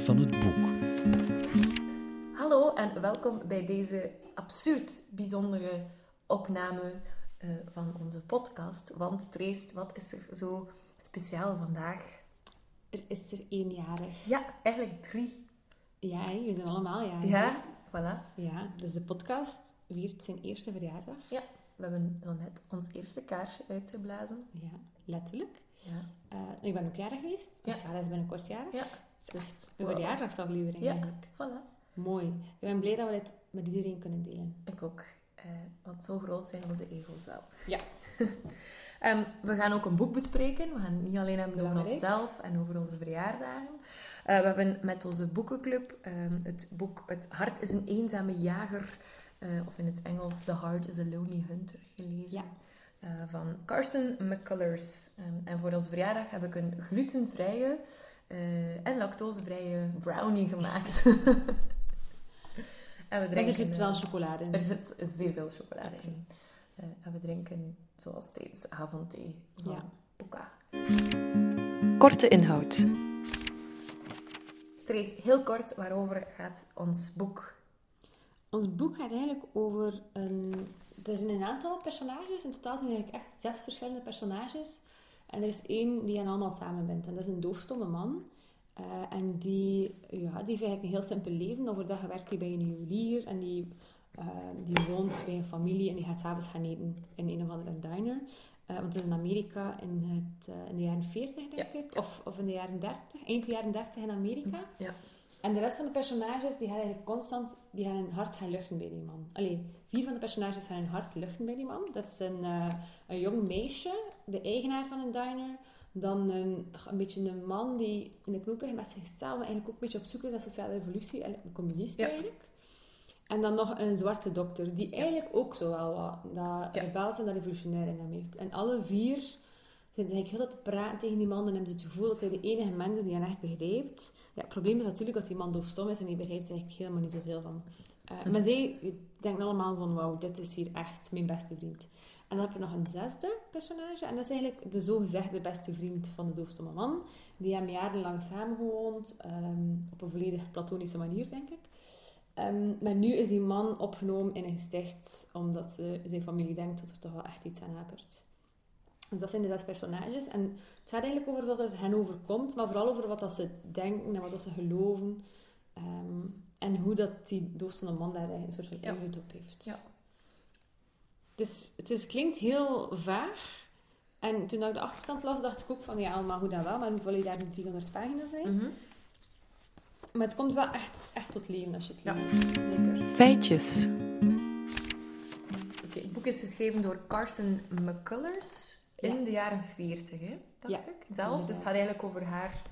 van het boek. Hallo en welkom bij deze absurd bijzondere opname eh, van onze podcast. Want Treest, wat is er zo speciaal vandaag? Er is er éénjarig. Ja, eigenlijk drie. Ja, we zijn allemaal jarig. Ja, voilà. Ja, dus de podcast viert zijn eerste verjaardag. Ja, we hebben zo net ons eerste kaarsje uitgeblazen. Ja, letterlijk. Ja. Eh, ik ben ook jarig geweest. Ja. Sarah is binnenkort jarig. Ja, Dus wow. een verjaardagsaflevering Ja, eigenlijk. voilà. Mooi. Ik ben blij dat we dit met iedereen kunnen delen. Ik ook. Eh, want zo groot zijn onze ego's wel. Ja. Ehm, we gaan ook een boek bespreken. We gaan het niet alleen hebben over onszelf en over onze verjaardagen. Eh, we hebben met onze boekenclub ehm, het boek Het hart is een eenzame jager, eh, of in het Engels The Heart is a Lonely Hunter, gelezen. Ja. Van Carson McCullers. Ehm, en voor onze verjaardag heb ik een glutenvrije eh, en lactosevrije brownie gemaakt. en we Maar drinken... er zit wel eh, chocolade in. er zit zeer veel chocolade in. Eh, en we drinken zoals steeds avondthee van Ja. Puka. Korte inhoud. Trace, heel kort, waarover gaat ons boek? Ons boek gaat eigenlijk over een... Er zijn een aantal personages. In totaal zijn er eigenlijk echt zes verschillende personages. En er is één die hen allemaal samenbindt. En dat is een doofstomme man. Eh, en die, ja, die heeft eigenlijk een heel simpel leven. Overdag werkt hij bij een juwelier. En die, eh, die woont bij een familie. En die gaat s'avonds gaan eten in een of andere diner. Eh, want het is in Amerika in, het, in de jaren 40, denk Ja, ik. Of, of in de jaren 30. Eind jaren 30 in Amerika. Ja. En de rest van de personages, die gaan eigenlijk constant die gaan hun hart gaan luchten bij die man. Allee, vier van de personages gaan hun hart luchten bij die man. Dat is een, een jong meisje, de eigenaar van een diner. Dan een, een beetje een man die in de knoop ligt met zichzelf, maar eigenlijk ook een beetje op zoek is naar sociale evolutie. Een communist Ja. eigenlijk. En dan nog een zwarte dokter, die eigenlijk ook zo wel wat dat Ja. rebels en dat revolutionair in hem heeft. En alle vier zitten eigenlijk heel dat te praten tegen die man en hebben ze het gevoel dat hij de enige mens is die hen echt begrijpt. Ja, het probleem is natuurlijk dat die man doofstom is en die begrijpt eigenlijk helemaal niet zoveel van. Hm. Maar zij denken allemaal van, wauw, dit is hier echt mijn beste vriend. En dan heb je nog een zesde personage, en dat is eigenlijk de zogezegde beste vriend van de doofstomme man. Die hebben jarenlang samengewoond, ehm, op een volledig platonische manier, denk ik. Ehm, maar nu is die man opgenomen in een gesticht, omdat ze, zijn familie denkt dat er toch wel echt iets aan hapert. Dus dat zijn de zes personages. En het gaat eigenlijk over wat er hen overkomt, maar vooral over wat dat ze denken en wat dat ze geloven. Ehm, en hoe dat die doofstomme man daar een soort van Ja. invloed op heeft. Ja. Het, is, het is, klinkt heel vaag. En toen ik de achterkant las, dacht ik ook van, ja, maar hoe dan wel? Maar hoeveel je daar nu 300 pagina's in? Mhm. Maar het komt wel echt, echt tot leven als je het Ja, leest. zeker. Feitjes. Oké, het boek is geschreven door Carson McCullers in Ja. de jaren 40, hè, dacht Ja, ik. Zelf. Dus het gaat eigenlijk over haar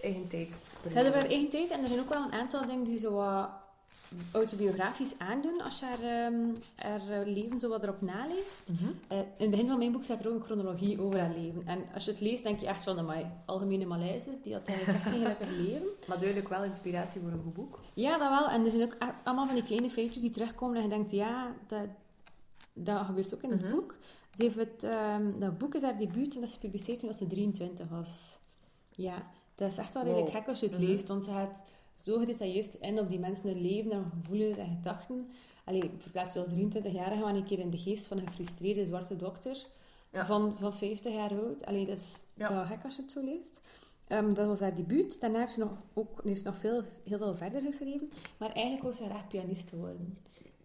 eigen Het tijdsperiode. gaat over haar eigen tijd en er zijn ook wel een aantal dingen die zo wat autobiografisch aandoen als je haar, ehm, haar eh, leven zo wat erop naleest. Mhm. Eh, in het begin van mijn boek staat er ook een chronologie over haar leven. En als je het leest, denk je echt van, amai, algemene Maleise, die had eigenlijk echt geen leven. Maar duidelijk wel inspiratie voor een goed boek. Ja, dat wel. En er zijn ook allemaal van die kleine feitjes die terugkomen en je denkt, ja, dat, dat gebeurt ook in het Mhm. boek. Ze heeft het, ehm, dat boek is haar debuut en dat is gepubliceerd toen ze 23 was. Ja, dat is echt wel redelijk Wow. gek als je het Mhm. leest, want ze gaat zo gedetailleerd in op die mensen hun leven en gevoelens en gedachten. Allee, verplaats je als 23-jarige maar een keer in de geest van een gefrustreerde zwarte dokter Ja. van, van 50 jaar oud. Allee, dat is Ja. wel gek als je het zo leest. Ehm, dat was haar debuut. Daarna heeft ze nog, ook, heeft nog veel, heel veel verder geschreven. Maar eigenlijk wou ze echt pianist te worden.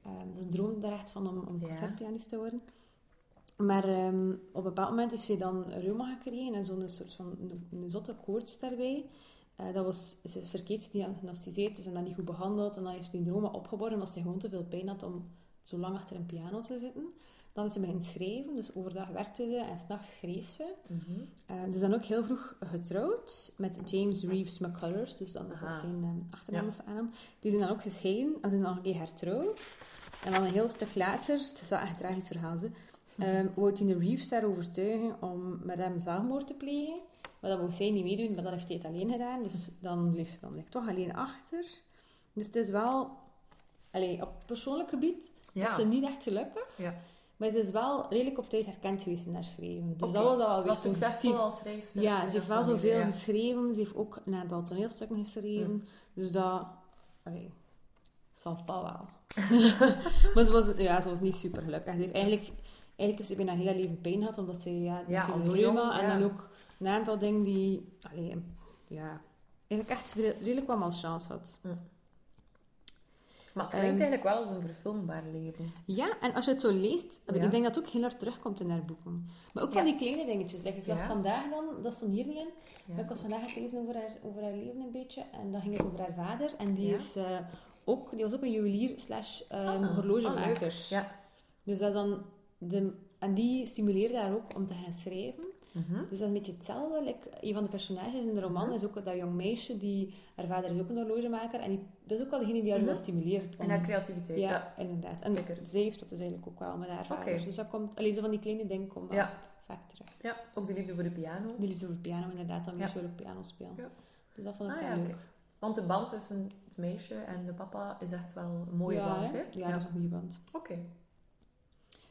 Ehm, dus ze droomde daar echt van om, om concertpianist te worden. Maar ehm, op een bepaald moment heeft ze dan reuma gekregen en zo'n soort van een, een zotte koorts daarbij. Eh, dat was, ze is verkeerd gediagnosticeerd, is en dan niet goed behandeld. En dan heeft ze die reuma opgeborgen omdat ze gewoon te veel pijn had om zo lang achter een piano te zitten. Dan is ze beginnen schrijven, dus overdag werkte ze en s'nachts schreef ze. Mhm. Eh, ze is dan ook heel vroeg getrouwd met James Reeves McCullers, dus dat Aha. zijn um, Ja. aan hem. Die zijn dan ook gescheiden en zijn dan een keer hertrouwd. En dan een heel stuk later, het is wel echt een tragisch verhaal, ze, um, wou Tina Reeves haar overtuigen om met hem zelfmoord te plegen. Maar dat wou zij niet meedoen, maar dat heeft hij het alleen gedaan. Dus dan bleef ze dan toch alleen achter. Dus het is wel... Allee, op persoonlijk gebied Ja. is ze niet echt gelukkig. Ja. Maar ze is wel redelijk op tijd herkend geweest in haar schrijven. Dus dat was al wel Ze was succesvol als schrijfster. Ja, ze heeft wel dan zoveel ja. geschreven. Ze heeft ook een aantal toneelstukken geschreven. Dus dat... Allee, zal pas wel. maar ze was, ja, ze was niet super gelukkig. Ze heeft eigenlijk, eigenlijk heeft ze bijna heel haar leven pijn gehad, omdat ze ja, Ja, reuma en dan ook een aantal dingen die... Allee, ja, eigenlijk echt re- redelijk wel malchance had. Maar het klinkt Ehm, eigenlijk wel als een verfilmbaar leven. Ja, en als je het zo leest, Ja. ik denk dat het ook heel hard terugkomt in haar boeken. Maar ook Ja. van die kleine dingetjes. Like, ik las Ja. vandaag dan, dat stond hier niet in, ik was vandaag het lezen over haar, over haar leven een beetje. En dan ging het over haar vader. En die, is, eh, ook, die was ook een juwelier slash ehm, Ah, horlogemaker. ah, leuk. Ja. dus dat dan de, en die stimuleerde haar ook om te gaan schrijven. Mhm. Dus dat is een beetje hetzelfde. Like, een van de personages in de roman Mhm. is ook dat jong meisje, die, haar vader is ook een horlogemaker. En die, dat is ook wel degene die haar Mhm. wel stimuleert. En haar creativiteit. ja, Ja. inderdaad. En Zeker. zij heeft dat dus eigenlijk ook wel met haar vader. Dus dat komt... Allee, zo van die kleine dingen komen Ja. vaak terug. ja. Ook de liefde voor de piano. Die liefde voor de piano, inderdaad. Dan Ja. meisje wil ook piano spelen. Ja. Dus dat vond ik Ah, wel leuk. Want de band tussen het meisje en de papa is echt wel een mooie ja, band, hè? hè? Ja, dat is een goede band. Oké.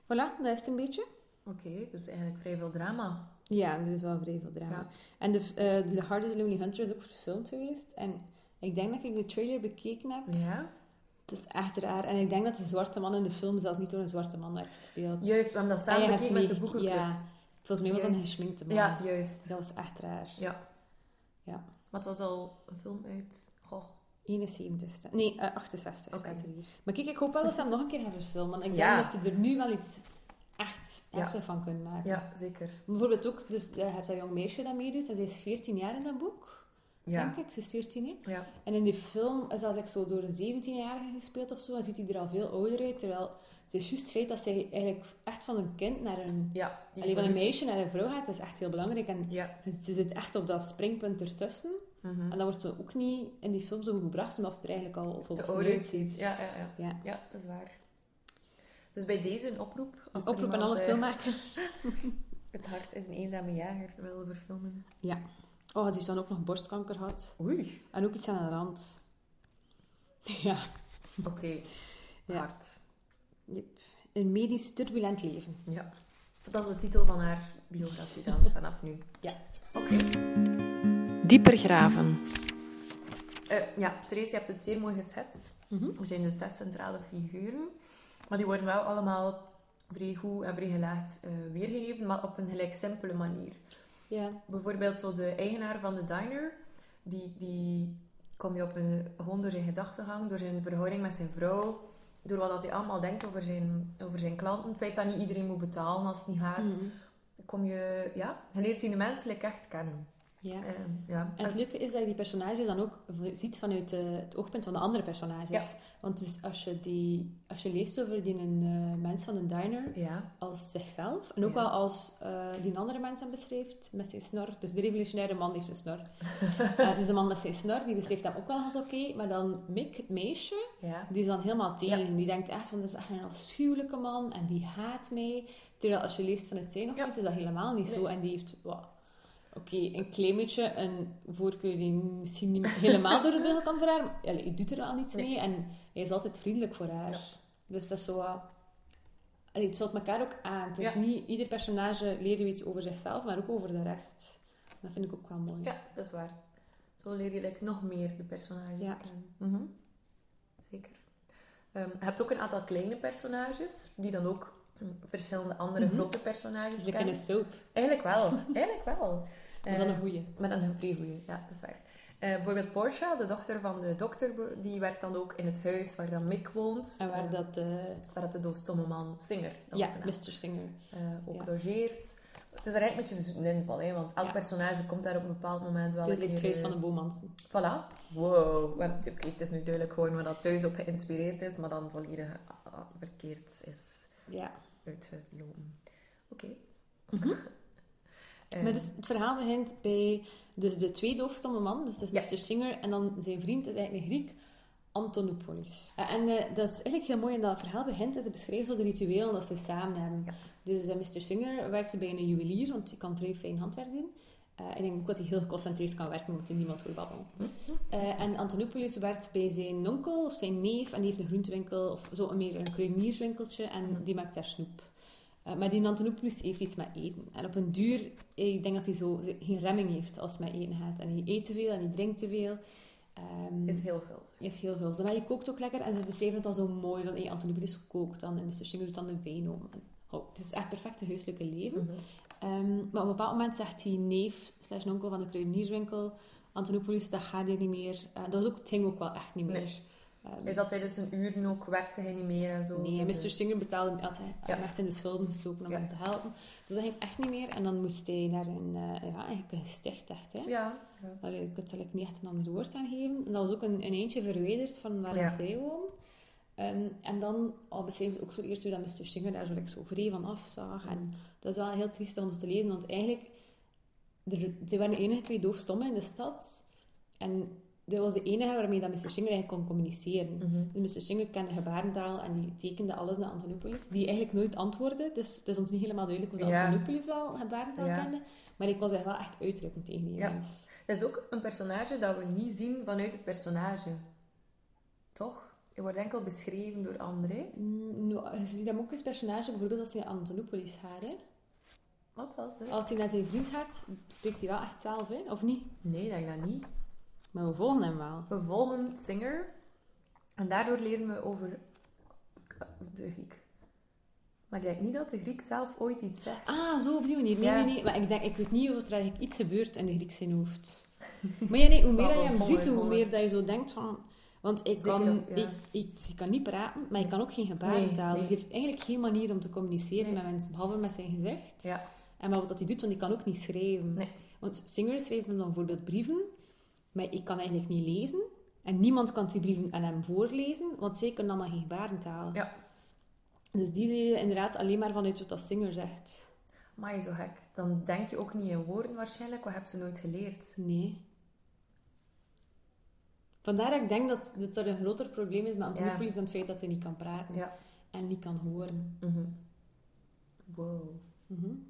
Voilà, dat is het een beetje. Oké, dus eigenlijk vrij veel drama. Ja, er is wel vrij veel drama. Ja. En de, eh The Hardest Lonely Hunter is ook verfilmd geweest. En ik denk dat ik de trailer bekeken heb. Ja. Het is echt raar. En ik denk dat de zwarte man in de film zelfs niet door een zwarte man werd gespeeld. Juist, we hebben dat En samen bekeken met de boekenclub. Ja, volgens mij was dat een geschminkte man. Ja, juist. Dat was echt raar. Ja. Ja. Maar het was al een film uit... Goh. 71 ste- Nee, eh, 68 Oké. staat er hier. Maar kijk, ik hoop wel dat ze hem nog een keer gaan verfilmen. Want ik Ja. denk dat ze er nu wel iets echt heftig van kunnen maken. Ja, zeker. Bijvoorbeeld ook, dus je hebt dat jong meisje dat meedoet. En zij is 14 jaar in dat boek. Ja. Denk ik. Ze is 14, hè? Ja. En in die film is dat like, zo door een 17-jarige gespeeld of zo. En ziet hij er al veel ouder uit. Terwijl het is juist het feit dat zij eigenlijk echt van een kind naar een... Ja. die Allee, van een meisje naar een vrouw gaat, dat is echt heel belangrijk. En Ja. ze zit echt op dat springpunt ertussen. Mhm. En dat wordt ook niet in die film zo goed gebracht, omdat ze er eigenlijk al ouder uitziet. uitziet. Ja, ja, ja. Ja. Ja, dat is waar. Dus bij deze een oproep. Als Een oproep aan alle eh, filmmakers. Het hart is een eenzame jager wil verfilmen. Oh, ze heeft dan ook nog borstkanker gehad. Oei. En ook iets aan de rand. Ja. Oké. Ja. Hard. Een medisch turbulent leven. Ja. Dat is de titel van haar biografie dan, vanaf nu. Ja. Oké. Dieper graven. Eh, ja, Therese, je hebt het zeer mooi geschetst. Mhm. Er zijn dus zes centrale figuren. Maar die worden wel allemaal vrij goed en vrij gelaagd eh, weergegeven, maar op een gelijk simpele manier. Ja. Bijvoorbeeld zo de eigenaar van de diner, die, die kom je op een, gewoon door zijn gedachtegang, door zijn verhouding met zijn vrouw, door wat dat hij allemaal denkt over zijn, over zijn klanten. Het feit dat niet iedereen moet betalen als het niet gaat. Mhm. Kom je, ja, je leert die menselijk echt kennen. Ja. Eh, ja. En het leuke is dat je die personages dan ook ziet vanuit eh, het oogpunt van de andere personages. Ja. Want dus als je, die, als je leest over die een, eh, mens van een diner ja, als zichzelf, en ook wel als eh, die een andere mens hem beschrijft met zijn snor. Dus de revolutionaire man heeft een snor. Dus de man met zijn snor, die beschrijft hem ook wel als oké. maar dan Mick, het meisje, die is dan helemaal tegen. Die denkt echt van, dat is echt een afschuwelijke man en die haat mij. Terwijl als je leest vanuit zijn oogpunt, is dat helemaal niet zo. En die heeft, oké, een klein beetje een voorkeur die misschien niet helemaal door de beugel kan voor haar. Maar allee, hij doet er wel niets Nee. mee en hij is altijd vriendelijk voor haar. Ja. Dus dat is zo wat... Allee, het vult elkaar ook aan. Het is Ja. niet ieder personage leert je iets over zichzelf, maar ook over de rest. Dat vind ik ook wel mooi. Ja, dat is waar. Zo leer je like, nog meer de personages Ja. kennen. Mhm. Zeker. Ehm, je hebt ook een aantal kleine personages, die dan ook verschillende andere Mhm. grote personages Dus kennen. een soap. Eigenlijk wel. Eigenlijk wel. Maar dan Eh, een goeie. Met een vrij goeie, ja, dat is waar. Eh, bijvoorbeeld Portia, de dochter van de dokter, die werkt dan ook in het huis waar dan Mick woont. En waar eh, dat... eh, waar dat de doofstomme man Singer, dat ja, Mr. Singer. eh, ook Ja. logeert. Het is er eigenlijk een beetje een inval, hè, want elk Ja. personage komt daar op een bepaald moment wel Het is het huis van eh, de Bomansen. Voilà. Wow. Oké, het is nu duidelijk gewoon waar dat thuis op geïnspireerd is, maar dan volledig verkeerd is Ja. Uitgelopen. Oké. Mhm. Eh, Maar dus het verhaal begint bij dus de twee doofstomme man, dus dat is Ja. Mr. Singer, en dan zijn vriend is eigenlijk een Griek, Antonopoulos. En eh, dat is eigenlijk heel mooi, en dat verhaal begint, is ze beschrijven zo de rituelen dat ze samen hebben. Ja. Dus eh, Mr. Singer werkte bij een juwelier, want hij kan vrij fijn handwerk doen. Eh, ik denk ook dat hij heel geconcentreerd kan werken, omdat hij niemand hoort babbelen. Eh, en Antonopoulos werkt bij zijn onkel of zijn neef, en die heeft een groentewinkel, of zo meer een kruidenierswinkeltje, en Mhm. die maakt daar snoep. Uh, maar die Antonopoulos heeft iets met eten. En op een duur, ik denk dat hij zo geen remming heeft als het met eten gaat. En hij eet te veel en hij drinkt te veel. Um, is heel veel. Is heel veel. Maar je kookt ook lekker. En ze beschrijven het dan zo mooi. Van, hey, Antonopoulos kookt dan. En Mr. Singer doet dan de wijn om. oh, het is echt perfecte huiselijke leven. Mhm. Ehm, maar op een bepaald moment zegt die neef, slash onkel van de kruidenierswinkel... Antonopoulos, dat gaat hier niet meer. Uh, dat is ook, het ging ook wel echt niet meer. Nee. Um, is dat tijdens een uur ook, werkte hij niet meer en zo? Nee, Mr. Singer betaalde, had hij ja. echt in de schulden gestoken om hem te helpen. Dus dat ging echt niet meer. En dan moest hij naar een, uh, ja, eigenlijk een gesticht echt, hè. Ja. ja. Allee, je kunt er niet echt een ander woord aan geven. En dat was ook een, een eentje verwijderd van waar ja. zij woonde. Um, en dan al beschreven ze ook zo eerst hoe dat Mr. Singer daar zo, like, zo van afzag. En dat is wel heel triest om te lezen, want eigenlijk... Er, ze waren de enige twee doofstommen in de stad. En dat was de enige waarmee dat Mr. Singer eigenlijk kon communiceren. Mm Dus Mr. Singer kende gebarentaal en die tekende alles naar Antonopoulos. Die eigenlijk nooit antwoordde. Dus het is ons niet helemaal duidelijk hoe ja. Antonopoulos wel gebarentaal ja. kende. Maar ik kon zich wel echt uitdrukken tegen die ja. mens. Dat is ook een personage dat we niet zien vanuit het personage. Toch? Je wordt enkel beschreven door anderen. Mm, no, je ziet hem ook als personage, bijvoorbeeld als hij naar Antonopoulos gaat. Hè? Wat was dat? Als hij naar zijn vriend gaat, spreekt hij wel echt zelf, hè? of niet? Nee, dat dat niet. Maar we volgen hem wel. We volgen Singer. En daardoor leren we over de Griek. Maar ik denk niet dat de Griek zelf ooit iets zegt. Ah, zo op die manier. Nee, nee, nee. Maar ik, denk, ik weet niet of er eigenlijk iets gebeurt in de Griek zijn hoofd. Maar ja, nee, hoe meer je hem ziet, hoe meer dat je zo denkt van... Want ik kan, ik, ik, kan niet praten, maar ik kan ook geen gebarentaal. Nee, Dus hij heeft eigenlijk geen manier om te communiceren met mensen, behalve met zijn gezicht. Ja. En wat hij doet, want ik kan ook niet schrijven. Want Singer schreef dan bijvoorbeeld brieven maar ik kan eigenlijk niet lezen. En niemand kan die brieven aan hem voorlezen, want zij kunnen allemaal geen gebarentaal. Ja. Dus die deden inderdaad alleen maar vanuit wat dat Singer zegt. Maar je zo gek. Dan denk je ook niet in woorden waarschijnlijk. Wat heb ze nooit geleerd? Nee. Vandaar dat ik denk dat, dat er een groter probleem is met Antonopoulos dan het feit dat hij niet kan praten. En niet kan horen. Mm Wow. Mm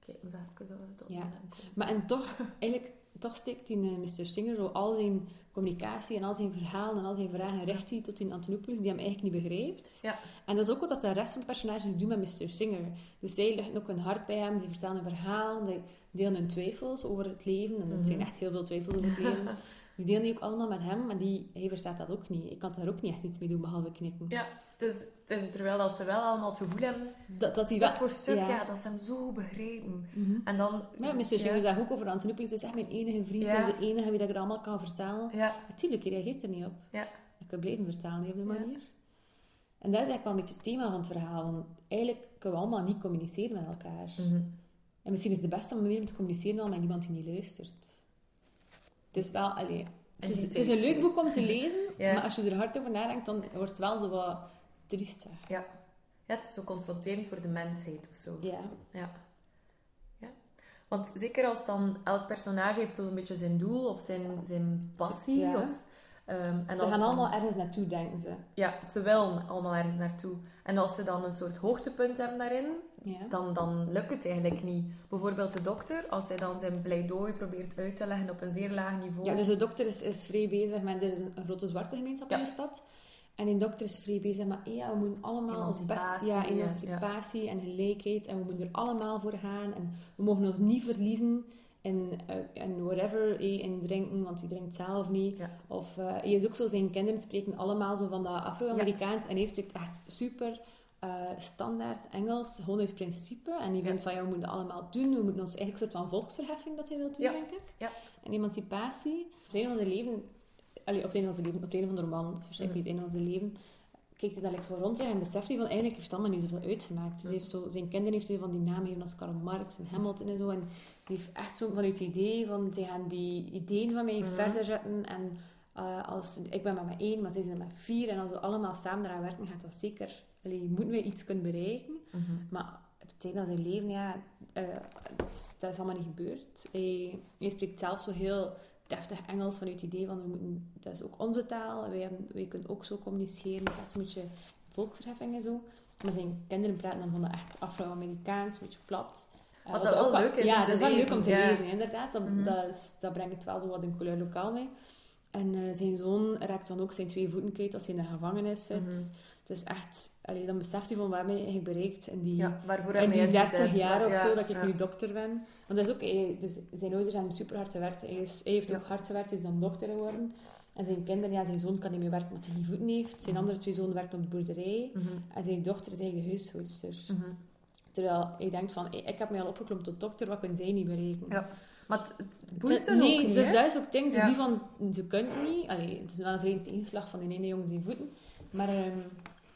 Oké, okay, moet even zo ja. Maar en toch, eigenlijk toch steekt in uh, Mr. Singer zo al zijn communicatie en al zijn verhalen en al zijn vragen recht die tot in Antonopoulos, die hem eigenlijk niet begrijpt. Ja. En dat is ook wat de rest van de personages doen met Mr. Singer. Dus zij leggen ook een hart bij hem, die vertellen een verhaal, die delen hun twijfels over het leven. En dat zijn mhm. echt heel veel twijfels over het leven. die delen die ook allemaal met hem, maar die, hij verstaat dat ook niet. Ik kan daar ook niet echt iets mee doen, behalve knikken. Ja, dus, terwijl dat ze wel allemaal het gevoel hebben, dat, dat stuk voor stuk, ja. dat ze hem zo begrijpen. Mhm. En dan... Ja, Mr. Singer zegt ook over Antonopoulos, is echt mijn enige vriend, ja. is de enige wie dat ik er allemaal kan vertellen. Ja. Natuurlijk, hij reageert er niet op. Ja. Ik kan blijven vertalen op die manier. En dat is eigenlijk wel een beetje het thema van het verhaal. Want eigenlijk kunnen we allemaal niet communiceren met elkaar. Mhm. En misschien is de beste manier om te communiceren wel met iemand die niet luistert. Het is wel... Allee, het is, het is een leuk boek om te lezen, maar als je er hard over nadenkt, dan wordt het wel zo wat triester. Ja. ja, het is zo confronterend voor de mensheid of zo. Ja. ja. ja. Want zeker als dan elk personage heeft zo'n beetje zijn doel of zijn, zijn passie. Ja. Of, um, en ze gaan allemaal ergens naartoe, denken ze. Ja, ze willen allemaal ergens naartoe. En als ze dan een soort hoogtepunt hebben daarin, ja. dan, dan lukt het eigenlijk niet. Bijvoorbeeld de dokter, als hij dan zijn pleidooi probeert uit te leggen op een zeer laag niveau. Ja, dus de dokter is, is vrij bezig met... Er is een, grote zwarte gemeenschap in de stad. En die dokter is vrij bezig met... Ja, we moeten allemaal ons best... Ja, emancipatie ja. en gelijkheid. En we moeten er allemaal voor gaan. En we mogen ons niet verliezen in, uh, in whatever, eh, in drinken, want hij drinkt zelf niet. Of uh, hij is ook zo... Zijn kinderen spreken allemaal zo van dat Afro-Amerikaans. En hij spreekt echt super uh, standaard Engels, gewoon uit principe. En die vindt van, ja, we moeten allemaal doen. We moeten ons eigenlijk een soort van volksverheffing dat hij wil doen, ja. denk ik. Ja. En emancipatie. Op het einde van zijn leven... Allee, op het einde van zijn leven, op het einde van de roman, het is waarschijnlijk mm. niet het einde van zijn leven, kijkt hij dan like, zo rond zich en beseft hij van, eigenlijk heeft het allemaal niet zoveel uitgemaakt. Dus heeft zo, zijn kinderen heeft hij van die namen gegeven als Karl Marx en Hamilton en zo. En die heeft echt zo vanuit het idee van, ze gaan die ideeën van mij mm. verder zetten. En uh, als, ik ben maar met één, maar zij zijn met vier. En als we allemaal samen eraan werken, gaat dat zeker allee, moeten wij iets kunnen bereiken. Mm -hmm. Maar op het einde van zijn leven, ja, uh, dat is allemaal niet gebeurd. Hij, hij, spreekt zelf zo heel deftig Engels vanuit het idee van, we moeten, dat is ook onze taal. Wij, hebben, wij kunnen ook zo communiceren. Dat is echt een beetje volksverheffing en zo. Maar zijn kinderen praten dan van dat echt Afro-Amerikaans, een beetje plat. Uh, wat, wat dat wel leuk is Ja, dat is wel leuk om te ja. lezen, inderdaad. Dat, mm -hmm. dat, dat brengt het wel zo wat in couleur lokaal mee. En uh, zijn zoon raakt dan ook zijn twee voeten kwijt als hij in de gevangenis zit. Mm -hmm. Het is echt... Allee, dan beseft je van waar ben je bereikt in die, Ja, in die jij 30 ingezet? jaar of zo dat ik nu dokter ben. Want dat is ook... hij- dus zijn ouders hebben super hard gewerkt. Hij, is, hij heeft ook hard gewerkt, hij is dan dokter geworden. En zijn kinderen, ja, zijn zoon kan niet meer werken omdat hij geen voeten heeft. Zijn andere twee zonen werken op de boerderij. Mhm, En zijn dochter is eigenlijk de huishoudster. mhm. Terwijl hij denkt van, ik heb mij al opgeklommen tot dokter, wat kunnen zij niet bereiken? Ja. Maar het, het boeit hen nee, ook niet, dus dat is ook het ding. Het is Ja. niet van, ze kunnen het niet. Allee, het is wel een vrede tegenslag van die ene jongen zijn voeten. Maar ehm,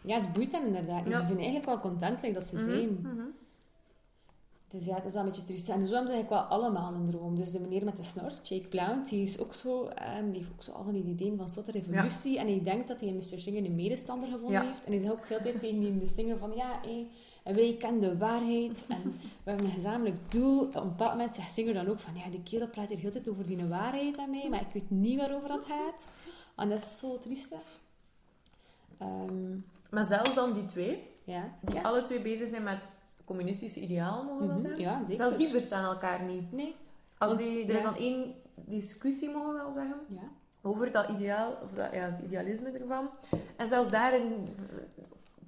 ja, het boeit hen inderdaad. Ja. Ze zijn eigenlijk wel content like dat ze Mhm, zijn. mhm. Dus ja, dat is wel een beetje triest. En zo hebben ze eigenlijk wel allemaal een droom. Dus de meneer met de snor, Jake Blount, die is ook zo... ehm, die heeft ook zo al van die ideeën van soort revolutie. En hij denkt dat hij in Mr. Singer een medestander gevonden Ja. heeft. En hij zegt ook heel de tijd tegen die de Singer van... Ja, hé, en wij kennen de waarheid. En we hebben een gezamenlijk doel. Op een bepaald moment zegt Singer dan ook van... Ja, die kerel praat hier heel tijd over die waarheid met mij. Maar ik weet niet waarover dat gaat. En dat is zo triestig. Ehm, Maar zelfs dan die twee, ja. die ja. alle twee bezig zijn met communistische idealen, mogen we wel Mhm, zeggen. ja, zeker. Zelfs die verstaan elkaar niet. Nee. Als Want- die, er is dan één discussie, mogen we wel zeggen, Ja. over dat ideaal, of dat, ja, het idealisme ervan. En zelfs daarin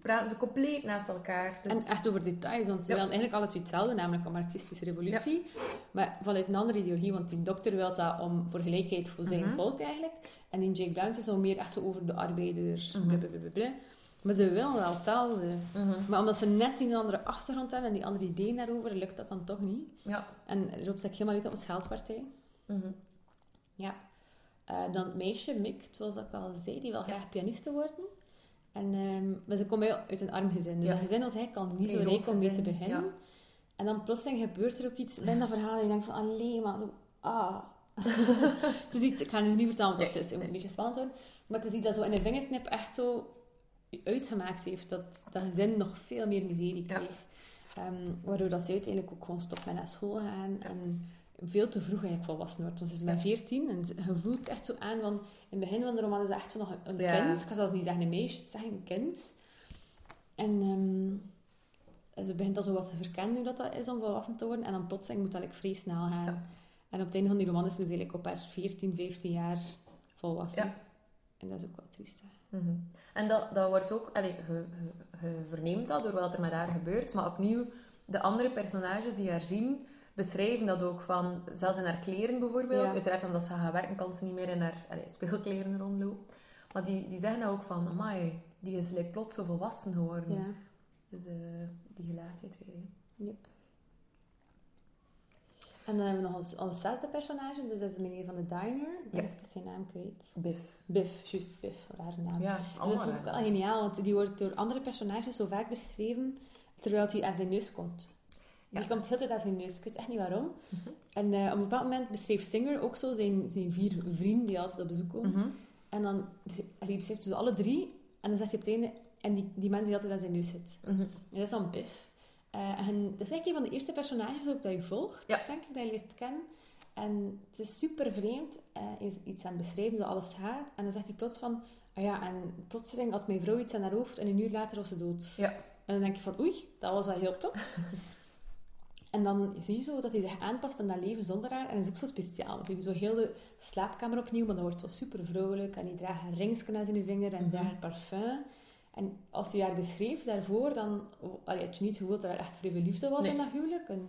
praten ze compleet naast elkaar. Dus, En echt over details, want ze Ja. willen eigenlijk alle twee hetzelfde, namelijk een marxistische revolutie. Maar vanuit een andere ideologie, want die dokter wil dat om voor gelijkheid voor zijn Mhm. volk eigenlijk. En die Jake Blount is al meer echt zo over de arbeider, Mhm. blablabla. Maar ze willen wel hetzelfde. Mhm. Maar omdat ze net die andere achtergrond hebben en die andere ideeën daarover, lukt dat dan toch niet. Ja. En loopt ik helemaal uit op een scheldpartij. Mhm. Ja. Eh, dan het meisje, Mick, zoals ik al zei, die wil graag pianiste worden. En, ehm, maar ze komt uit een arm gezin. Dus Ja. dat gezin was eigenlijk al niet zo rijk om mee te beginnen. ja. En dan plotseling gebeurt er ook iets in dat verhaal en je denkt van, alleen maar zo, ah. het is iets, ik ga nu niet vertellen wat het Nee, is, het moet nee. een beetje spannend. Maar het is iets dat zo in een vingerknip echt zo uitgemaakt heeft, dat dat gezin nog veel meer miserie Ja. kreeg. Ehm, waardoor dat ze uiteindelijk ook gewoon stopt met naar school gaan en veel te vroeg eigenlijk volwassen wordt. Want ze is Ja. 14 en ze- je voelt echt zo aan van... In het begin van de roman is ze echt zo nog een, Ja. kind. Ik ga zelfs niet zeggen een meisje, het is echt een kind. En ehm, ze begint al zo wat te verkennen hoe dat, dat is om volwassen te worden. En dan plotseling moet dat like, vrij snel gaan. Ja. En op het einde van die roman is ze dus eigenlijk op haar 14, 15 jaar volwassen. Ja. En dat is ook wel triest. hè. Mhm. En dat, dat wordt ook, allee, je, je, je verneemt dat door wat er met haar gebeurt, maar opnieuw, de andere personages die haar zien, beschrijven dat ook van, zelfs in haar kleren bijvoorbeeld, Ja. uiteraard omdat ze gaat werken, kan ze niet meer in haar allee, speelkleren rondlopen. Maar die, die zeggen ook van, amai, die is like, plots zo volwassen geworden. Ja. Dus eh, die gelaagdheid weer. hè. Yep. En dan hebben we nog ons, ons zesde personage, dus dat is de meneer van de diner. Ja. zijn naam kwijt. Biff. Biff, juist Biff, haar naam. Ja, En dat allemaal. vond ik wel geniaal, want die wordt door andere personages zo vaak beschreven terwijl hij aan zijn neus komt. Die Ja. komt de hele tijd aan zijn neus. Ik weet echt niet waarom. Mhm. En eh, op een bepaald moment beschreef Singer ook zo zijn, zijn vier vrienden die altijd op bezoek komen. Mhm. En dan allee, beschrijft ze zo alle drie. En dan zegt hij op het einde... En die, die man die altijd aan zijn neus zit. Mhm. En dat is dan Biff. Eh, en dat is eigenlijk een van de eerste personages ook dat je volgt, Ja. denk ik, dat je leert kennen. En het is super vreemd. Eh, Hij is iets aan het beschrijven hoe alles gaat. En dan zegt hij plots van... Ah ja, en plotseling had mijn vrouw iets aan haar hoofd en een uur later was ze dood. Ja. En dan denk je van, oei, dat was wel heel plots. en dan zie je zo dat hij zich aanpast aan dat leven zonder haar. En dat is ook zo speciaal. Want hij doet zo heel de slaapkamer opnieuw, maar dat wordt zo super vrolijk. En hij draagt een ringsje aan zijn vinger en Mhm. draagt parfum. En als hij haar beschreef daarvoor, dan allee, had je niet het gevoel dat er echt vrij veel liefde was Nee. in dat huwelijk. En,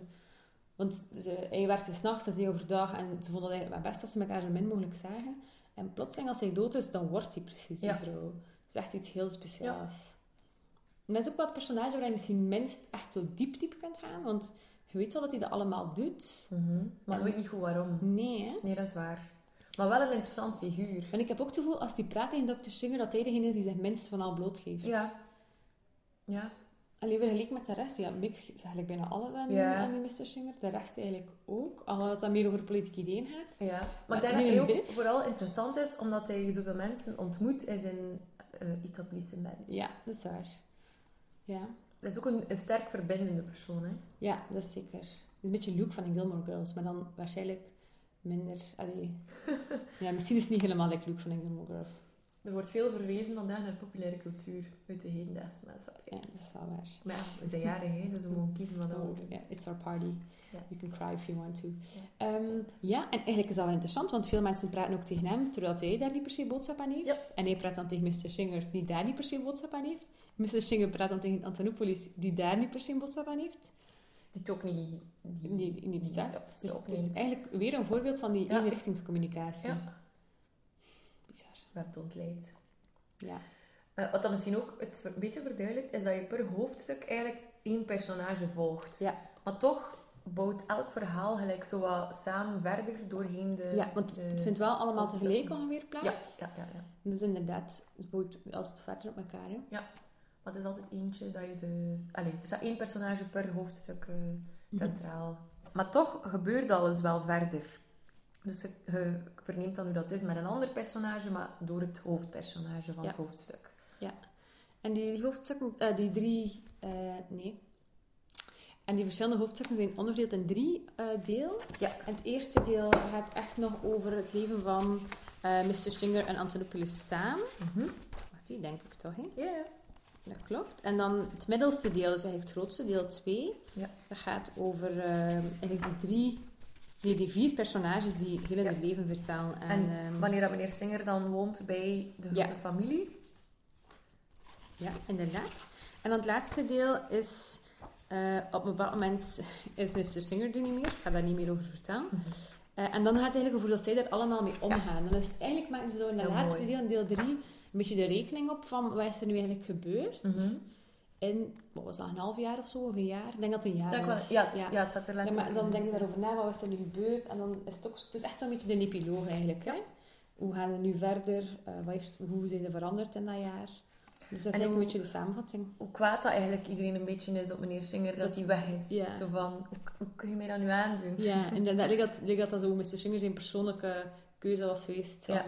want ze, hij werkte s'nachts en zij overdag. En ze vonden het eigenlijk best als ze elkaar zo min mogelijk zagen. En plotseling, als hij dood is, dan wordt hij precies die Ja. vrouw. Het is echt iets heel speciaals. En dat is ook wel het personage waar je misschien minst echt zo diep, diep kunt gaan. Want je weet wel dat hij dat allemaal doet. Mhm. Maar je weet niet goed waarom. Nee, hè? Nee, dat is waar. Maar wel een interessant figuur. En ik heb ook het gevoel, als hij praat tegen Dr. Singer, dat hij degene is die zich minst van al blootgeeft. Ja. Ja. Alleen vergeleken met de rest, ja, Mick is eigenlijk bijna alles aan, Ja. aan die Mr. Singer. De rest eigenlijk ook, alhoewel het dan meer over politieke ideeën gaat. Ja, maar ik denk dat die hij ook vooral interessant is omdat hij zoveel mensen ontmoet in zijn eh etablissement. Ja, dat is waar. Ja, Dat is ook een, een sterk verbindende persoon. Hè? ja dat is zeker. Het is een beetje Luke van de Gilmore Girls, maar dan waarschijnlijk minder... Allee. ja, misschien is het niet helemaal like Luke van Gilmore Girls. Er wordt veel verwezen vandaag naar populaire cultuur uit de hedendaagse maatschappij. Ja, dat is wel waar. Maar ja, we zijn jarig, hè, dus we mogen kiezen wat we Oh, ja, it's our party. You can cry if you want to. Ja. Ehm, ja, en eigenlijk is dat wel interessant, want veel mensen praten ook tegen hem, terwijl hij daar niet per se boodschap aan heeft. En hij praat dan tegen Mr. Singer, die daar niet per se boodschap aan heeft. Mr. Singer praat dan tegen Antonopoulos, die daar niet per se boodschap aan heeft. Die ook niet... Niet beseft. Ja, dus het is eigenlijk weer een voorbeeld van die Ja. eenrichtingscommunicatie. Ja, Bizar. we hebben. Ja. Eh, wat dan misschien ook het ver- beter verduidelijkt, is dat je per hoofdstuk eigenlijk één personage volgt. Ja. Maar toch bouwt elk verhaal gelijk zo wat samen verder doorheen de... ja, want de- het vindt wel allemaal tegelijk ongeveer Ja, plaats. ja, ja, ja. Dus inderdaad, het bouwt altijd verder op elkaar. Hè. Maar het is altijd eentje dat je de... Allee, er staat één personage per hoofdstuk eh, Mhm. centraal. Maar toch gebeurt alles wel verder. Dus je, je verneemt dan hoe dat is met een ander personage, maar door het hoofdpersonage van Ja. het hoofdstuk. En die hoofdstukken, eh, die drie, eh, nee. En die verschillende hoofdstukken zijn onderverdeeld in drie deel. Ja. En het eerste deel gaat echt nog over het leven van Mr. Singer en Antonopoulos samen. Mhm. Wacht, die denk ik toch, hè? Ja, ja. Dat klopt. En dan het middelste deel, dus eigenlijk het grootste, deel 2. Ja. Dat gaat over eh, eigenlijk die drie, nee, die vier personages die heel Ja. hun leven vertellen. En, En ehm, wanneer dat meneer Singer dan woont bij de Ja. grote familie. Ja, inderdaad. En dan het laatste deel is... eh, op een bepaald moment is Mr. Singer er niet meer. Ik ga daar niet meer over vertellen. Eh, en dan gaat het eigenlijk over dat zij daar allemaal mee omgaan. Dan is het eigenlijk maken ze zo in dat laatste mooi. deel, deel 3, een beetje de rekening op van wat is er nu eigenlijk gebeurd. Mhm. In, wat was dat, een half jaar of zo, of een jaar? Ik denk dat het een jaar Dat was. ja, het- ja. het zat er Ja, maar dan denk je daarover na, wat is er nu gebeurd? En dan is het ook... Het is echt een beetje een epiloog eigenlijk, hè? Hoe gaan ze nu verder? Eh, wat heeft, hoe zijn ze veranderd in dat jaar? Dus dat is eigenlijk hoe- een beetje de samenvatting. Hoe kwaad dat eigenlijk iedereen een beetje is op meneer Singer dat, hij weg is. ja. Zo van, hoe, hoe kun je mij dat nu aandoen? Ja, inderdaad. Lijkt dat, lijkt dat dat zo Mr. Singer zijn persoonlijke keuze was geweest. Van, Ja.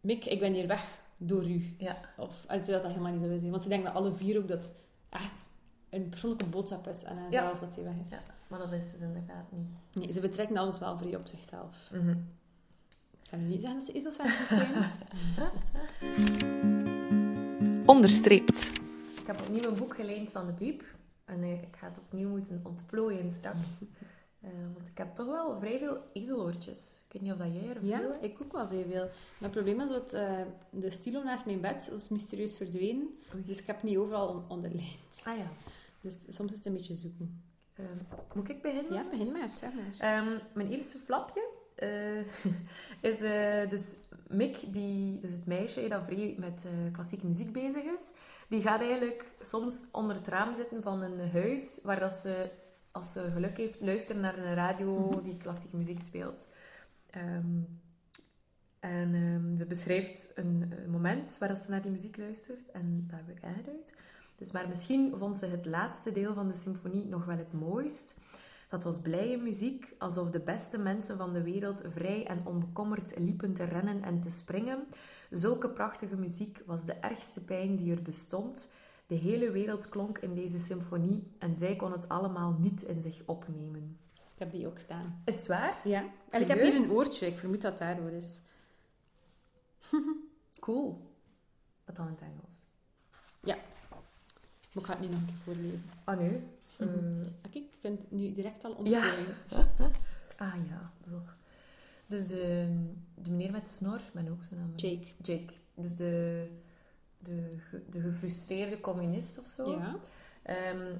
Mick, ik ben hier weg door u. Ja. Of, ze dat dat helemaal niet zo zijn. Want ze denken dat alle vier ook dat het echt een persoonlijke boodschap is aan henzelf dat hij weg is. Ja. Maar dat is dus inderdaad niet. Nee, ze betrekken alles wel vrij op zichzelf. Mhm. Ik ga nu niet zeggen dat ze egocentrisch zijn. Onderstreept. Ik heb opnieuw een boek geleend van de Biep. En eh, ik ga het opnieuw moeten ontplooien straks. Eh, want ik heb toch wel vrij veel ezeloortjes. Ik weet niet of dat jij er veel ja, hebt. ik ook wel vrij veel. Maar het probleem is dat eh, de stilo naast mijn bed was mysterieus verdwenen. Oei. Dus ik heb niet overal on- onderlijnd. Ah ja. Dus soms is het een beetje zoeken. Ehm, moet ik beginnen? Ja, begin maar. Zeg maar. Ehm, mijn eerste flapje eh, is dus Mick, die, dus het meisje dat vrij met klassieke muziek bezig is. Die gaat eigenlijk soms onder het raam zitten van een huis waar dat ze, als ze geluk heeft, luisteren naar een radio die klassieke muziek speelt. Ehm, en ehm, ze beschrijft een, moment waar ze naar die muziek luistert en dat heb ik aangeduid. Dus, maar misschien vond ze het laatste deel van de symfonie nog wel het mooist. Dat was blije muziek, alsof de beste mensen van de wereld vrij en onbekommerd liepen te rennen en te springen. Zulke prachtige muziek was de ergste pijn die er bestond. De hele wereld klonk in deze symfonie en zij kon het allemaal niet in zich opnemen. Ik heb die ook staan. Is het waar? Ja. En ik heb hier een oortje. Ik vermoed dat daardoor is. Cool. Wat dan in het Engels? Maar ik ga het niet nog een keer voorlezen. Ah, nee. Eh, Kijk, je kunt het nu direct al Ja. ontplooien. ah ja. Dus de, de meneer met de snor, ben ook zijn naam. Jake. Jake. Dus de, de, de gefrustreerde communist of zo. Ja. Ehm,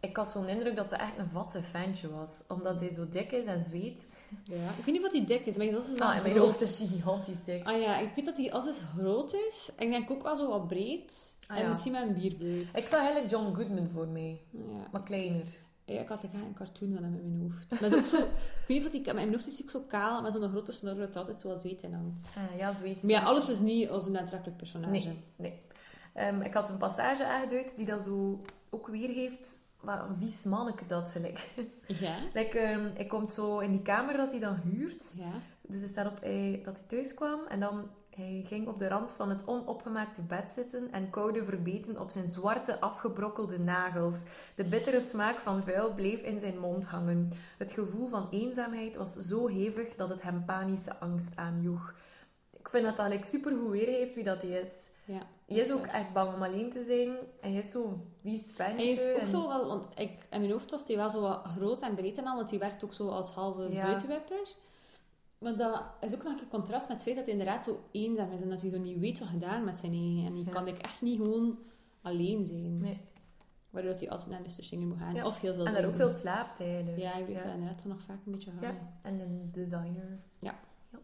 ik had zo'n indruk dat hij echt een vatse fantje was. Omdat hij zo dik is en zweet. ja. Ik weet niet wat die dik is, maar dat is Ah, in mijn hoofd is hij gigantisch dik. Ah ja, ik weet dat die als het groot is. Ik denk ook wel zo wat breed. Ah, en ja. misschien met een bierbuik. Ik zag eigenlijk John Goodman voor mij. Ja. Maar kleiner. Ja, ik had een cartoon van hem in mijn hoofd. Maar is ook zo, ik weet niet die... Met mijn hoofd is hij ook zo kaal, met zo'n grote snor dat altijd zo wat zweet in hangt. Ah, ja, zweet. Maar ja, alles is niet als een aantrekkelijk personage. Nee. Nee. Ehm, ik had een passage aangeduid die dat zo ook weergeeft wat een vies manneke dat gelijk is. Ja. Like, ehm, hij komt zo in die kamer dat hij dan huurt. Ja. Dus er staat op dat hij thuis kwam en dan hij ging op de rand van het onopgemaakte bed zitten en kauwde verbeten op zijn zwarte afgebrokkelde nagels. De bittere smaak van vuil bleef in zijn mond hangen. Het gevoel van eenzaamheid was zo hevig dat het hem panische angst aanjoeg. ik vind dat like, super goed weergeeft wie dat hij is. Ja, Hij is ook echt bang om alleen te zijn. En hij is zo vies ventje. Hij is ook en- zo wel, want ik, in mijn hoofd was hij wel zo wat groot en breed en al, want hij werkt ook zo als halve Ja. buitenwipper. Maar dat is ook nog een contrast met het feit dat hij inderdaad zo eenzaam is en dat hij zo niet weet wat gedaan met zijn eigen. En Ja. kan ik echt niet gewoon alleen zijn. Nee. Waardoor hij altijd naar Mr. Singer moet gaan. Ja. Of heel veel En daar ook veel slaapt eigenlijk. Ja, hij blijft ja. inderdaad nog vaak een beetje Ja. hangen. En een designer. Ja. Ja,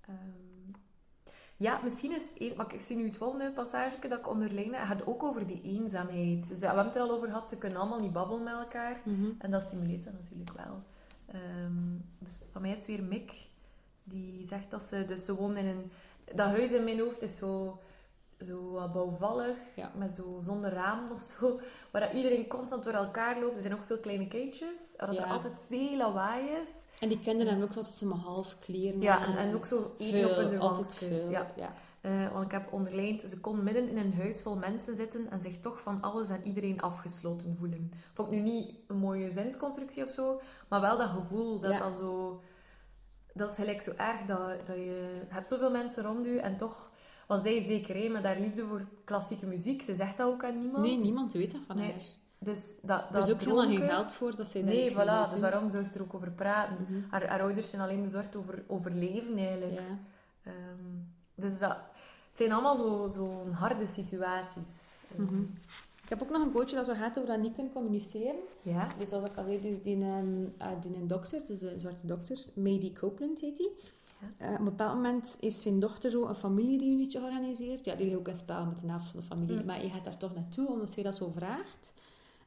Ehm, ja misschien is... Een, maar ik zie nu het volgende passage dat ik onderlijnen. Het gaat ook over die eenzaamheid. Dus we hebben het er al over gehad. Ze kunnen allemaal niet babbelen met elkaar. Mhm. En dat stimuleert dat natuurlijk wel. Ehm, dus van mij is het weer Mick. Die zegt dat ze... Dus ze woont in een... Dat huis in mijn hoofd is zo... Zo wat bouwvallig, Ja. met zo zonder ramen of zo. Waar dat iedereen constant door elkaar loopt. Er zijn ook veel kleine kindjes. Dat er altijd veel lawaai is. En die kinderen hebben ook altijd zo maar half kleren. Ja, en, en ook zo eten op hun ja. Eh, want ik heb onderlijnd, ze kon midden in een huis vol mensen zitten en zich toch van alles en iedereen afgesloten voelen. Vond ik nu niet een mooie zinsconstructie of zo, maar wel dat gevoel dat Ja. dat zo... Dat is gelijk zo erg dat, dat je... hebt zoveel mensen rond je en toch... Was zij zeker, hè, met haar liefde voor klassieke muziek. Ze zegt dat ook aan niemand. Nee, niemand weet dat van Nee, haar. Dus dat, Er dat is ook helemaal geen geld voor dat zij daar Nee, voilà. Dus waarom zou ze er ook over praten? Mhm. Haar, haar ouders zijn alleen bezorgd over overleven, eigenlijk. Ja. Ehm, dus dat, het zijn allemaal zo'n zo harde situaties. Mhm. Ik heb ook nog een quoteje dat zo gaat over dat niet kunnen communiceren. Ja? Dus zoals ik al zei, die, die, ehm, eh, die een dokter, dus een zwarte dokter, Mady Copeland heet die. Ja. Eh, op een bepaald moment heeft zijn dochter zo een familiereunietje georganiseerd. Ja, die ligt ook in spel met de helft van de familie. Mm. Maar je gaat daar toch naartoe, omdat zij dat zo vraagt.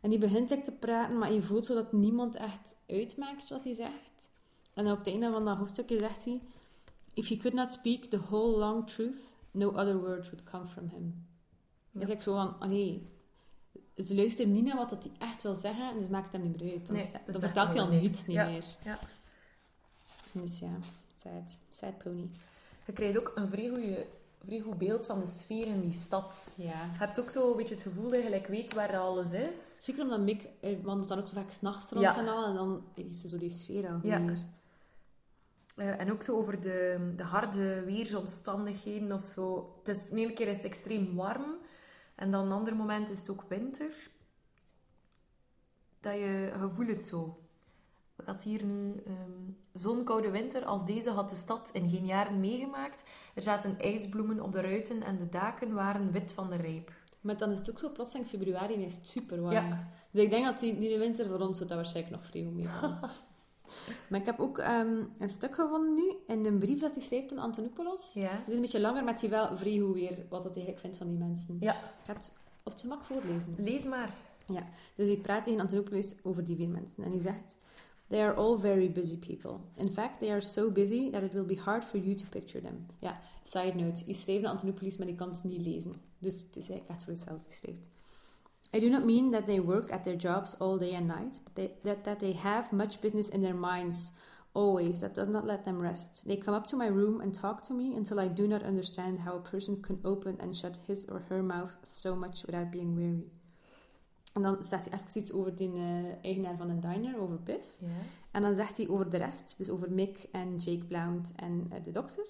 En die begint like, te praten, maar je voelt zo dat niemand echt uitmaakt wat hij zegt. En op het einde van dat hoofdstukje zegt hij... If he could not speak the whole long truth, no other word would come from him. Ja. Dat is zo van, ze luistert niet naar wat dat hij echt wil zeggen, en ze maakt hem niet meer uit. Dan, Nee, dan dus zegt vertelt hij al niets niet Ja. meer. Ja. Dus ja, sad. Sad pony. Je krijgt ook een vrij, goeie, vrij goed beeld van de sfeer in die stad. Ja. Je hebt ook zo een beetje het gevoel dat je weet waar dat alles is. Zeker omdat Mick eh, wandelt dan ook zo vaak s'nachts rond Ja. en al, en dan heeft ze zo die sfeer al Ja. Eh, en ook zo over de, de harde weersomstandigheden of zo. Het is, de ene keer is het extreem warm. En dan een ander moment is het ook winter. Dat je, je voelt het zo. Ik had hier nu ehm zo'n koude winter als deze had de stad in geen jaren meegemaakt. Er zaten ijsbloemen op de ruiten en de daken waren wit van de rijp. Maar dan is het ook zo plotseling februari en is het super warm. Ja. Dus ik denk dat die, die winter voor ons dat waarschijnlijk nog vrij meevallen. maar ik heb ook ehm, een stuk gevonden nu in een brief dat hij schrijft aan Antonopoulos. Ja. Het is een beetje langer, maar het is wel vrij goed weer wat hij eigenlijk vindt van die mensen. Ja, Ik ga het op het gemak voorlezen. lees maar. Dus hij praat tegen Antonopoulos over die vier mensen. En hij zegt... They are all very busy people. In fact, they are so busy that it will be hard for you to picture them. Ja, side note. Hij schreef naar Antonopoulos, maar die kan het niet lezen. Dus het is eigenlijk echt voor hetzelfde geschreven. I do not mean that they work at their jobs all day and night, but they, that, that they have much business in their minds always that does not let them rest. They come up to my room and talk to me until I do not understand how a person can open and shut his or her mouth so much without being weary. En dan staat hij even iets over die eh, eigenaar van een diner, over Biff. Ja. En dan zegt hij over de rest, dus over Mick en Jake Blount en eh, de dokter.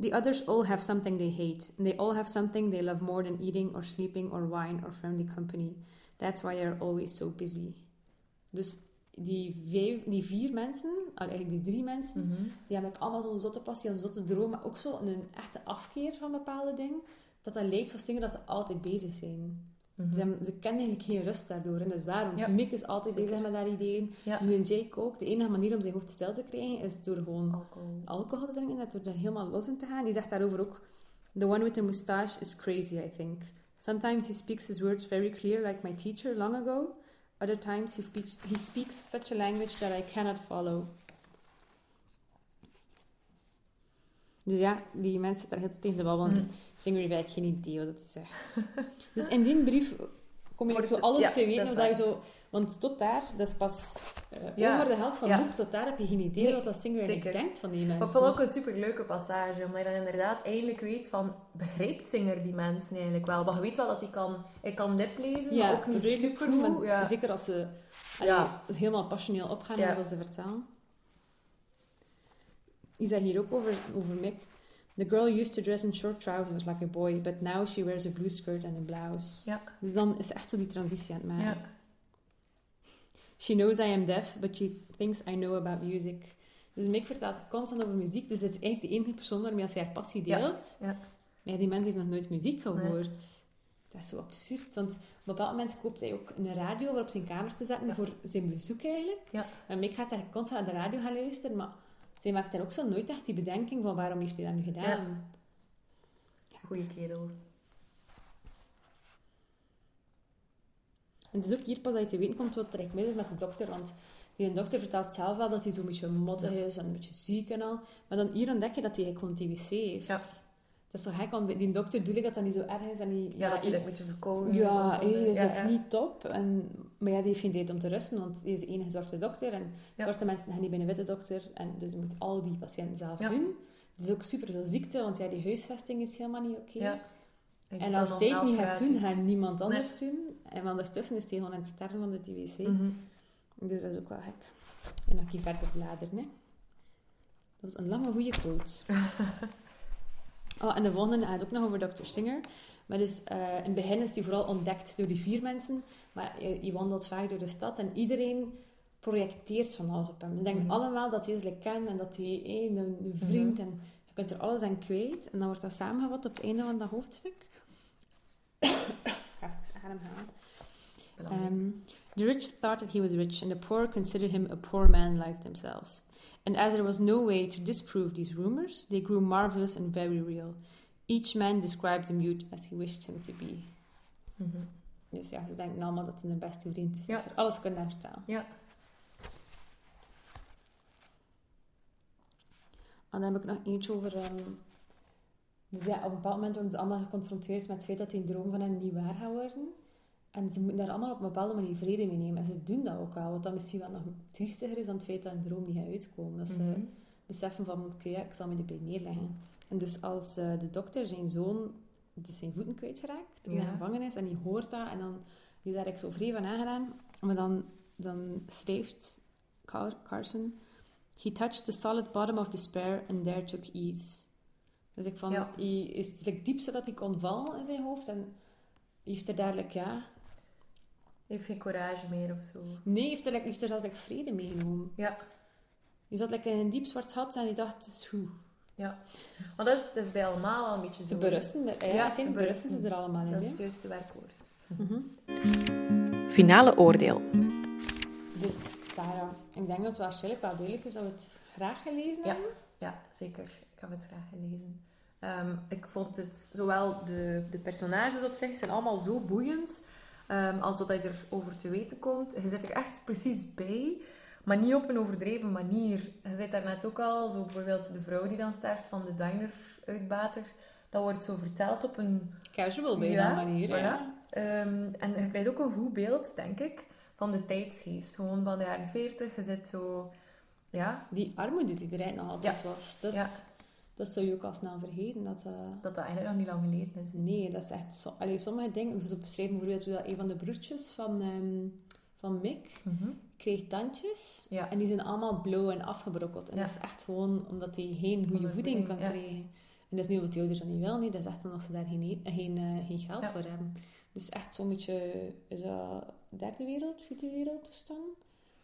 The others all have something they hate. And they all have something they love more than eating or sleeping or wine or friendly company. That's why they're always so busy. Dus die, vijf, die vier mensen, eigenlijk die drie mensen, Mhm. die hebben allemaal zo'n zotte passie en zotte droom, maar ook zo een echte afkeer van bepaalde dingen. Dat dat lijkt voor dingen dat ze altijd bezig zijn. Mhm. Ze, ze kennen eigenlijk geen rust daardoor. En dat is waar, want Ja, Mick is altijd zeker. bezig met haar ideeën. Ja. Nu en Jake ook. De enige manier om zijn hoofd stil te krijgen is door gewoon Alcohol. alcohol te drinken, dat door er helemaal los in te gaan. Die zegt daarover ook: The one with the moustache is crazy, I think. Sometimes he speaks his words very clear, like my teacher long ago. Other times he speaks, he speaks such a language that I cannot follow. Dus ja, die mensen zitten daar heel tegen de babbelen. Mm. Singer heeft eigenlijk geen idee wat het zegt. dus in die brief kom je Wordt zo alles ja, te weten. dat je zo, want tot daar, dat is pas eh, Ja, over de helft van ja. het boek, tot daar heb je geen idee Nee, wat dat Singer denkt van die mensen. Ik vond het ook een superleuke passage, omdat je dan inderdaad eigenlijk weet van, begrijpt Singer die mensen eigenlijk wel? Maar je weet wel dat hij kan, hij kan lip lezen, maar ook niet super goed, maar. Zeker als ze allee, helemaal passioneel opgaan Ja. naar wat ze vertellen. Die zegt hier ook over, over Mick. The girl used to dress in short trousers like a boy, but now she wears a blue skirt and a blouse. Ja. Dus dan is echt zo die transitie aan het maken. Ja. She knows I am deaf, but she thinks I know about music. Dus Mick vertelt constant over muziek. Dus het is eigenlijk de enige persoon waarmee ze haar passie deelt. ja. Maar die mens heeft nog nooit muziek Nee. gehoord. Dat is zo absurd. Want op een bepaald moment koopt hij ook een radio voor op zijn kamer te zetten voor zijn bezoek eigenlijk. Ja. En Mick gaat daar constant naar de radio gaan luisteren. Maar zij maakt daar ook zo nooit echt die bedenking van waarom heeft hij dat nu gedaan. Goeie kerel. En het is ook hier pas dat je te weten komt wat er eigenlijk mis is met de dokter. Want die dokter vertelt zelf wel dat hij zo'n beetje moddig Ja. is en een beetje ziek en al. Maar dan hier ontdek je dat hij gewoon TBC heeft. Ja. Dat is zo gek, want bij die dokter doe ik dat dat niet zo erg is. En die, Ja, dat je een beetje verkouden Ja, hè. is ja, ook ja. niet top. En, maar ja, die heeft geen tijd om te rusten, want hij is de enige zwarte dokter. En Ja. zwarte mensen gaan niet bij een witte dokter. En dus je moet al die patiënten zelf Ja. doen. Het is ook super veel ziekte, want ja, die huisvesting is helemaal niet oké. Ja. Je En als dan hij het niet gaat doen, gaat niemand anders doen. En ondertussen is hij gewoon aan het sterven van de TBC. Mhm. Dus dat is ook wel gek. En nog een keer verder bladeren, hè. Dat was een lange, goede quote. oh, en de volgende gaat ook nog over Dr. Singer. Maar dus, eh, in het begin is hij vooral ontdekt door die vier mensen. Maar je, je wandelt vaak door de stad en iedereen projecteert van alles op hem. Ze denken Mhm. allemaal dat hij ze kent en dat hij eh, een, een vriend en je kunt er alles aan kwijt. En dan wordt dat samengevat op het einde van dat hoofdstuk. Ik ga even adem halen. Belangrijk. Um, the rich thought that he was rich, and the poor considered him a poor man like themselves. And as there was no way to disprove these rumors, they grew marvelous and very real. Each man described the mute as he wished him to be. Mhm. Dus ja, ze denken allemaal dat hij de beste vriend is. Ja. Dat ze er alles kunnen naar vertellen. Ja. En dan heb ik nog eentje over... ehm, dus ja, op een bepaald moment worden ze allemaal geconfronteerd met het feit dat die droom van hen niet waar gaat worden. En ze moeten daar allemaal op een bepaalde manier vrede mee nemen. En ze doen dat ook wel. Wat dan misschien wel nog triestiger is dan het feit dat een droom niet gaat uitkomen. Dat ze Mhm. beseffen van, oké, ja, ik zal me erbij neerleggen. En dus als eh, de dokter zijn zoon dus zijn voeten kwijtgeraakt in de gevangenis en die hoort dat en dan die is daar eigenlijk zo vrij van aangedaan. Maar dan, dan schrijft Car- Carson... He touched the solid bottom of despair and there took ease. Dus ik van, Ja. hij is het diepste dat hij kon vallen in zijn hoofd en heeft er dadelijk, ja... Heeft geen courage meer of zo. Nee, heeft er, like, heeft er zelfs like, vrede meegenomen. Ja. Je zat like, in een diep zwart gat en je dacht, het is goed. Ja. Maar dat is, dat is bij allemaal wel een beetje zo. Ze berusten er, ja, Ja, ze berusten ze er allemaal in. Dat is het juiste werkwoord. Mhm. Finale oordeel. Dus Sarah, ik denk dat het waarschijnlijk wel duidelijk is dat we het graag gelezen Ja. hebben. Ja, zeker. Ik heb het graag gelezen. Ehm, ik vond het, zowel de, de personages op zich zijn allemaal zo boeiend, ehm, als wat je erover te weten komt. Je zit er echt precies bij, maar niet op een overdreven manier. Je zit daar net ook al, zo bijvoorbeeld de vrouw die dan sterft van de diner-uitbater. Dat wordt zo verteld op een Casual Ja, manier. voilà. Ja. Ehm, en je krijgt ook een goed beeld, denk ik, van de tijdsgeest. Gewoon van de jaren 40. Je zit zo... Ja, Die armoede die er eigenlijk nog altijd was. Dat, is, Ja. Dat zou je ook al snel vergeten. Dat, eh, dat dat eigenlijk nog niet lang geleden is. Nee, dat is echt... Zo, allee, sommige dingen... Zo beschrijven bijvoorbeeld dat een van de broertjes van, ehm, van Mick Mhm. kreeg tandjes. Ja. En die zijn allemaal blauw en afgebrokkeld. En Ja. dat is echt gewoon omdat hij geen goede voeding kan ja. krijgen. En dat is niet omdat die ouders dat niet willen. Nee, dat is echt omdat ze daar geen, e- geen, eh, geen geld voor hebben. Dus echt zo'n beetje... Is dat derde wereld, vierde wereld toestand?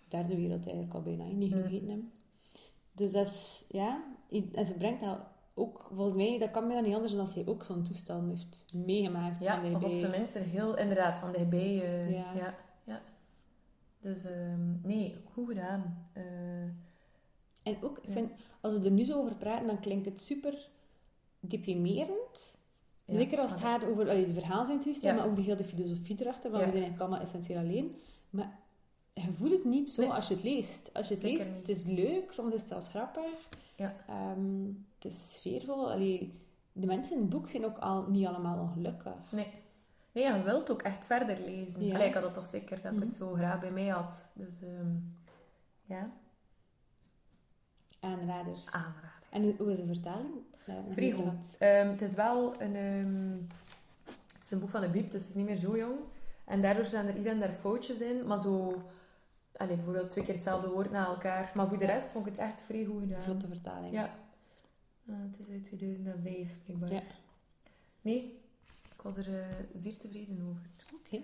Derde wereld eigenlijk al bijna. Niet Mm. hebben. Dus dat is... Ja. En ze brengt dat ook... Volgens mij, dat kan mij dan niet anders dan als zij ook zo'n toestand heeft meegemaakt. Ja, van of op zijn minst er heel inderdaad van dichtbij. eh Ja. ja. ja, Dus ehm, nee, goed gedaan. Eh, En ook, ik Ja. vind, als we er nu zo over praten, dan klinkt het super deprimerend. ja, Zeker als het gaat over... allee, de verhalen zijn triest, maar ook de hele filosofie erachter. Van. We zijn eigenlijk allemaal essentieel alleen. Maar je voelt het niet zo Nee. als je het leest. Als je het Zeker leest, niet. het is leuk. Soms is het zelfs grappig. Ja. Ehm, het is sfeervol. Allee, de mensen in het boek zijn ook al niet allemaal ongelukkig. Nee. Nee, je wilt ook echt verder lezen. Ja. Allee, ik had het toch zeker dat ik Mhm. het zo graag bij mij had. Dus ehm, ja, Aanraders. aanraden. En hoe, is de vertaling? Vrij goed. gehad. Ehm, het is wel een... het is een boek van een biep, dus het is niet meer zo jong. En daardoor zijn er hier en daar foutjes in, maar zo... Allee, bijvoorbeeld twee keer hetzelfde woord na elkaar. Maar voor de Ja. rest vond ik het echt vrij goed gedaan. Vlotte vertaling. Ja. Eh, het is uit 2005, blijkbaar. Ja. Nee, ik was er eh, zeer tevreden over. Oké.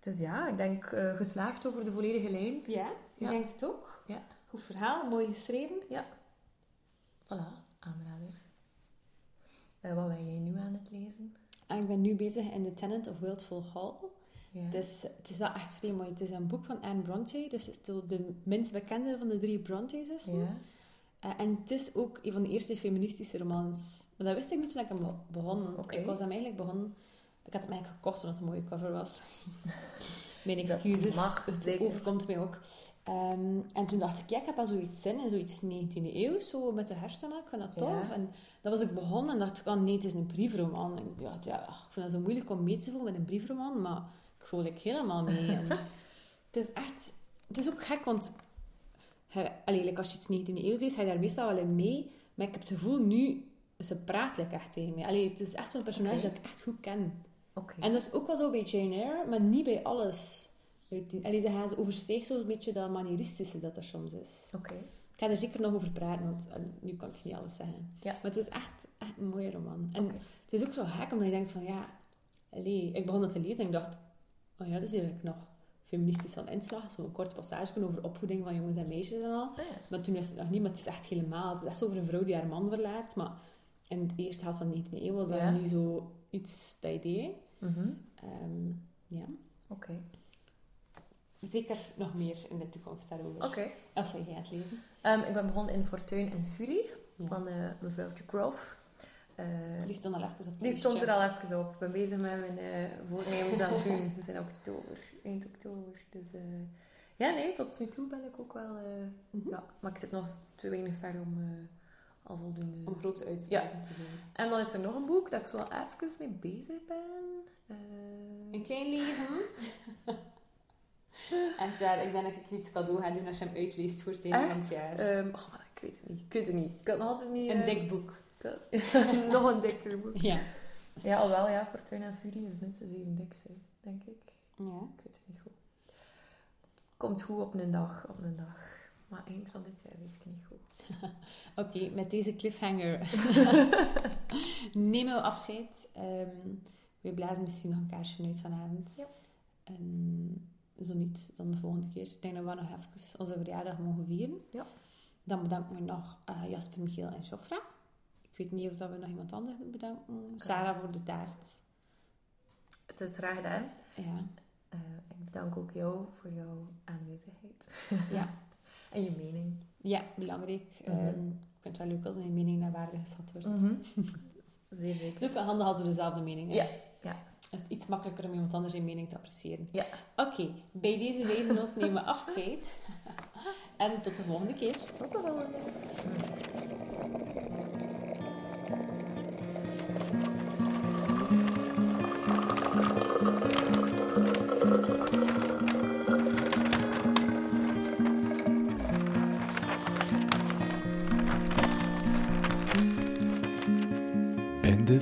Dus ja, ik denk eh, geslaagd over de volledige lijn. Ja, ik Ja. denk het ook. Ja. Goed verhaal, mooi geschreven. Voilà, aanrader. Eh, wat ben jij nu aan het lezen? En ik ben nu bezig in The Tenant of Wildful Hall. Ja. Dus het is wel echt vrij mooi. Het is een boek van Anne Bronte, dus het is de minst bekende van de drie Bronte-zussen. ja. Eh, en het is ook een van de eerste feministische romans. Maar dat wist ik niet toen ik hem be- begon. Ik was hem eigenlijk begonnen... Ik had hem eigenlijk gekocht omdat het een mooie cover was. Mijn Dat excuses. mag, het zeker. overkomt mij ook. Ehm, en toen dacht ik, ja, ik heb al zoiets zin in, zoiets 19e eeuw, zo met de hersenen. Ik vind dat tof. Ja. En dat was ik begonnen en dacht ik, oh nee, het is een briefroman. En ja, ja, ach, ik vind het zo moeilijk om mee te voelen met een briefroman, maar ik voel ik helemaal mee. En het is echt... Het is ook gek, want allee, als je iets 19e eeuw leest, ga je daar meestal wel in mee. Maar ik heb het gevoel nu, ze praat like echt tegen mij. Allee, het is echt zo'n personage dat ik echt goed ken. Oké. En dat is ook wel zo bij Jane Eyre, maar niet bij alles. Allee, ze ze oversteeg zo'n beetje dat manieristische dat er soms is. Oké. Ik ga er zeker nog over praten, want nu kan ik niet alles zeggen. Ja. Maar het is echt, echt een mooie roman. En het is ook zo gek, omdat je denkt van, ja... Allee, ik begon dat te lezen en ik dacht... Oh ja, dat is eigenlijk nog feministisch aan de inslag. Zo'n korte passage over opvoeding van jongens en meisjes en al. Ah, ja. Maar toen is het nog niet, maar het is echt helemaal... Het is echt over een vrouw die haar man verlaat. Maar in de eerste helft van de 19e eeuw was dat Ja. niet zo iets dat idee. Mhm. Ehm, ja. Oké. Zeker nog meer in de toekomst daarover. Oké. Als jij gaat lezen. Ehm, ik ben begonnen in Fortuin en Furie Ja. van eh mevrouwtje Grove. Eh, Die stond al even op het die stond er al even op. Ik ben bezig met mijn eh, voornemens aan het doen. We zijn oktober, eind oktober. Dus eh, ja, nee, tot nu toe ben ik ook wel... Mhm. ja, maar ik zit nog te weinig ver om al voldoende... Om grote uitspraken te doen. En dan is er nog een boek dat ik zo wel even mee bezig ben. Een klein leven. en daar, ik denk dat ik iets cadeau ga doen als je hem uitleest voor het einde van het jaar. Ehm, oh, maar ik weet het niet. Ik weet het niet. Ik kan altijd niet... een dik boek. nog een dikker boek. Ja. Ja, alhoewel, ja, Fortuna en Fury is minstens even dik, hè, denk ik. ja. Ik weet het niet goed. Komt goed op een dag, op een dag. Maar eind van dit jaar weet ik niet goed. Oké, met deze cliffhanger nemen we afscheid. Ehm, we blazen misschien nog een kaarsje uit vanavond. Ja. En zo niet, dan de volgende keer. Ik denk dat we nog even onze verjaardag mogen vieren. Ja. Dan bedanken we nog eh, Jasper, Michiel en Jofra. Weet niet of dat we nog iemand anders moeten bedanken. Sarah voor de taart. Het is graag gedaan. Ja. Eh, ik bedank ook jou voor jouw aanwezigheid. Ja. en je mening. ja, belangrijk. Ehm, ik vind het wel leuk als mijn mening naar waarde geschat wordt. Zeer Het zeker. is ook wel handig als we dezelfde mening hebben. Ja, ja. Dan is het iets makkelijker om iemand anders zijn mening te appreciëren. Ja. Oké, bij deze noot nemen we afscheid. en tot de volgende keer. Tot de volgende. Einde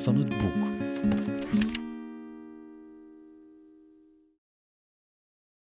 van het boek.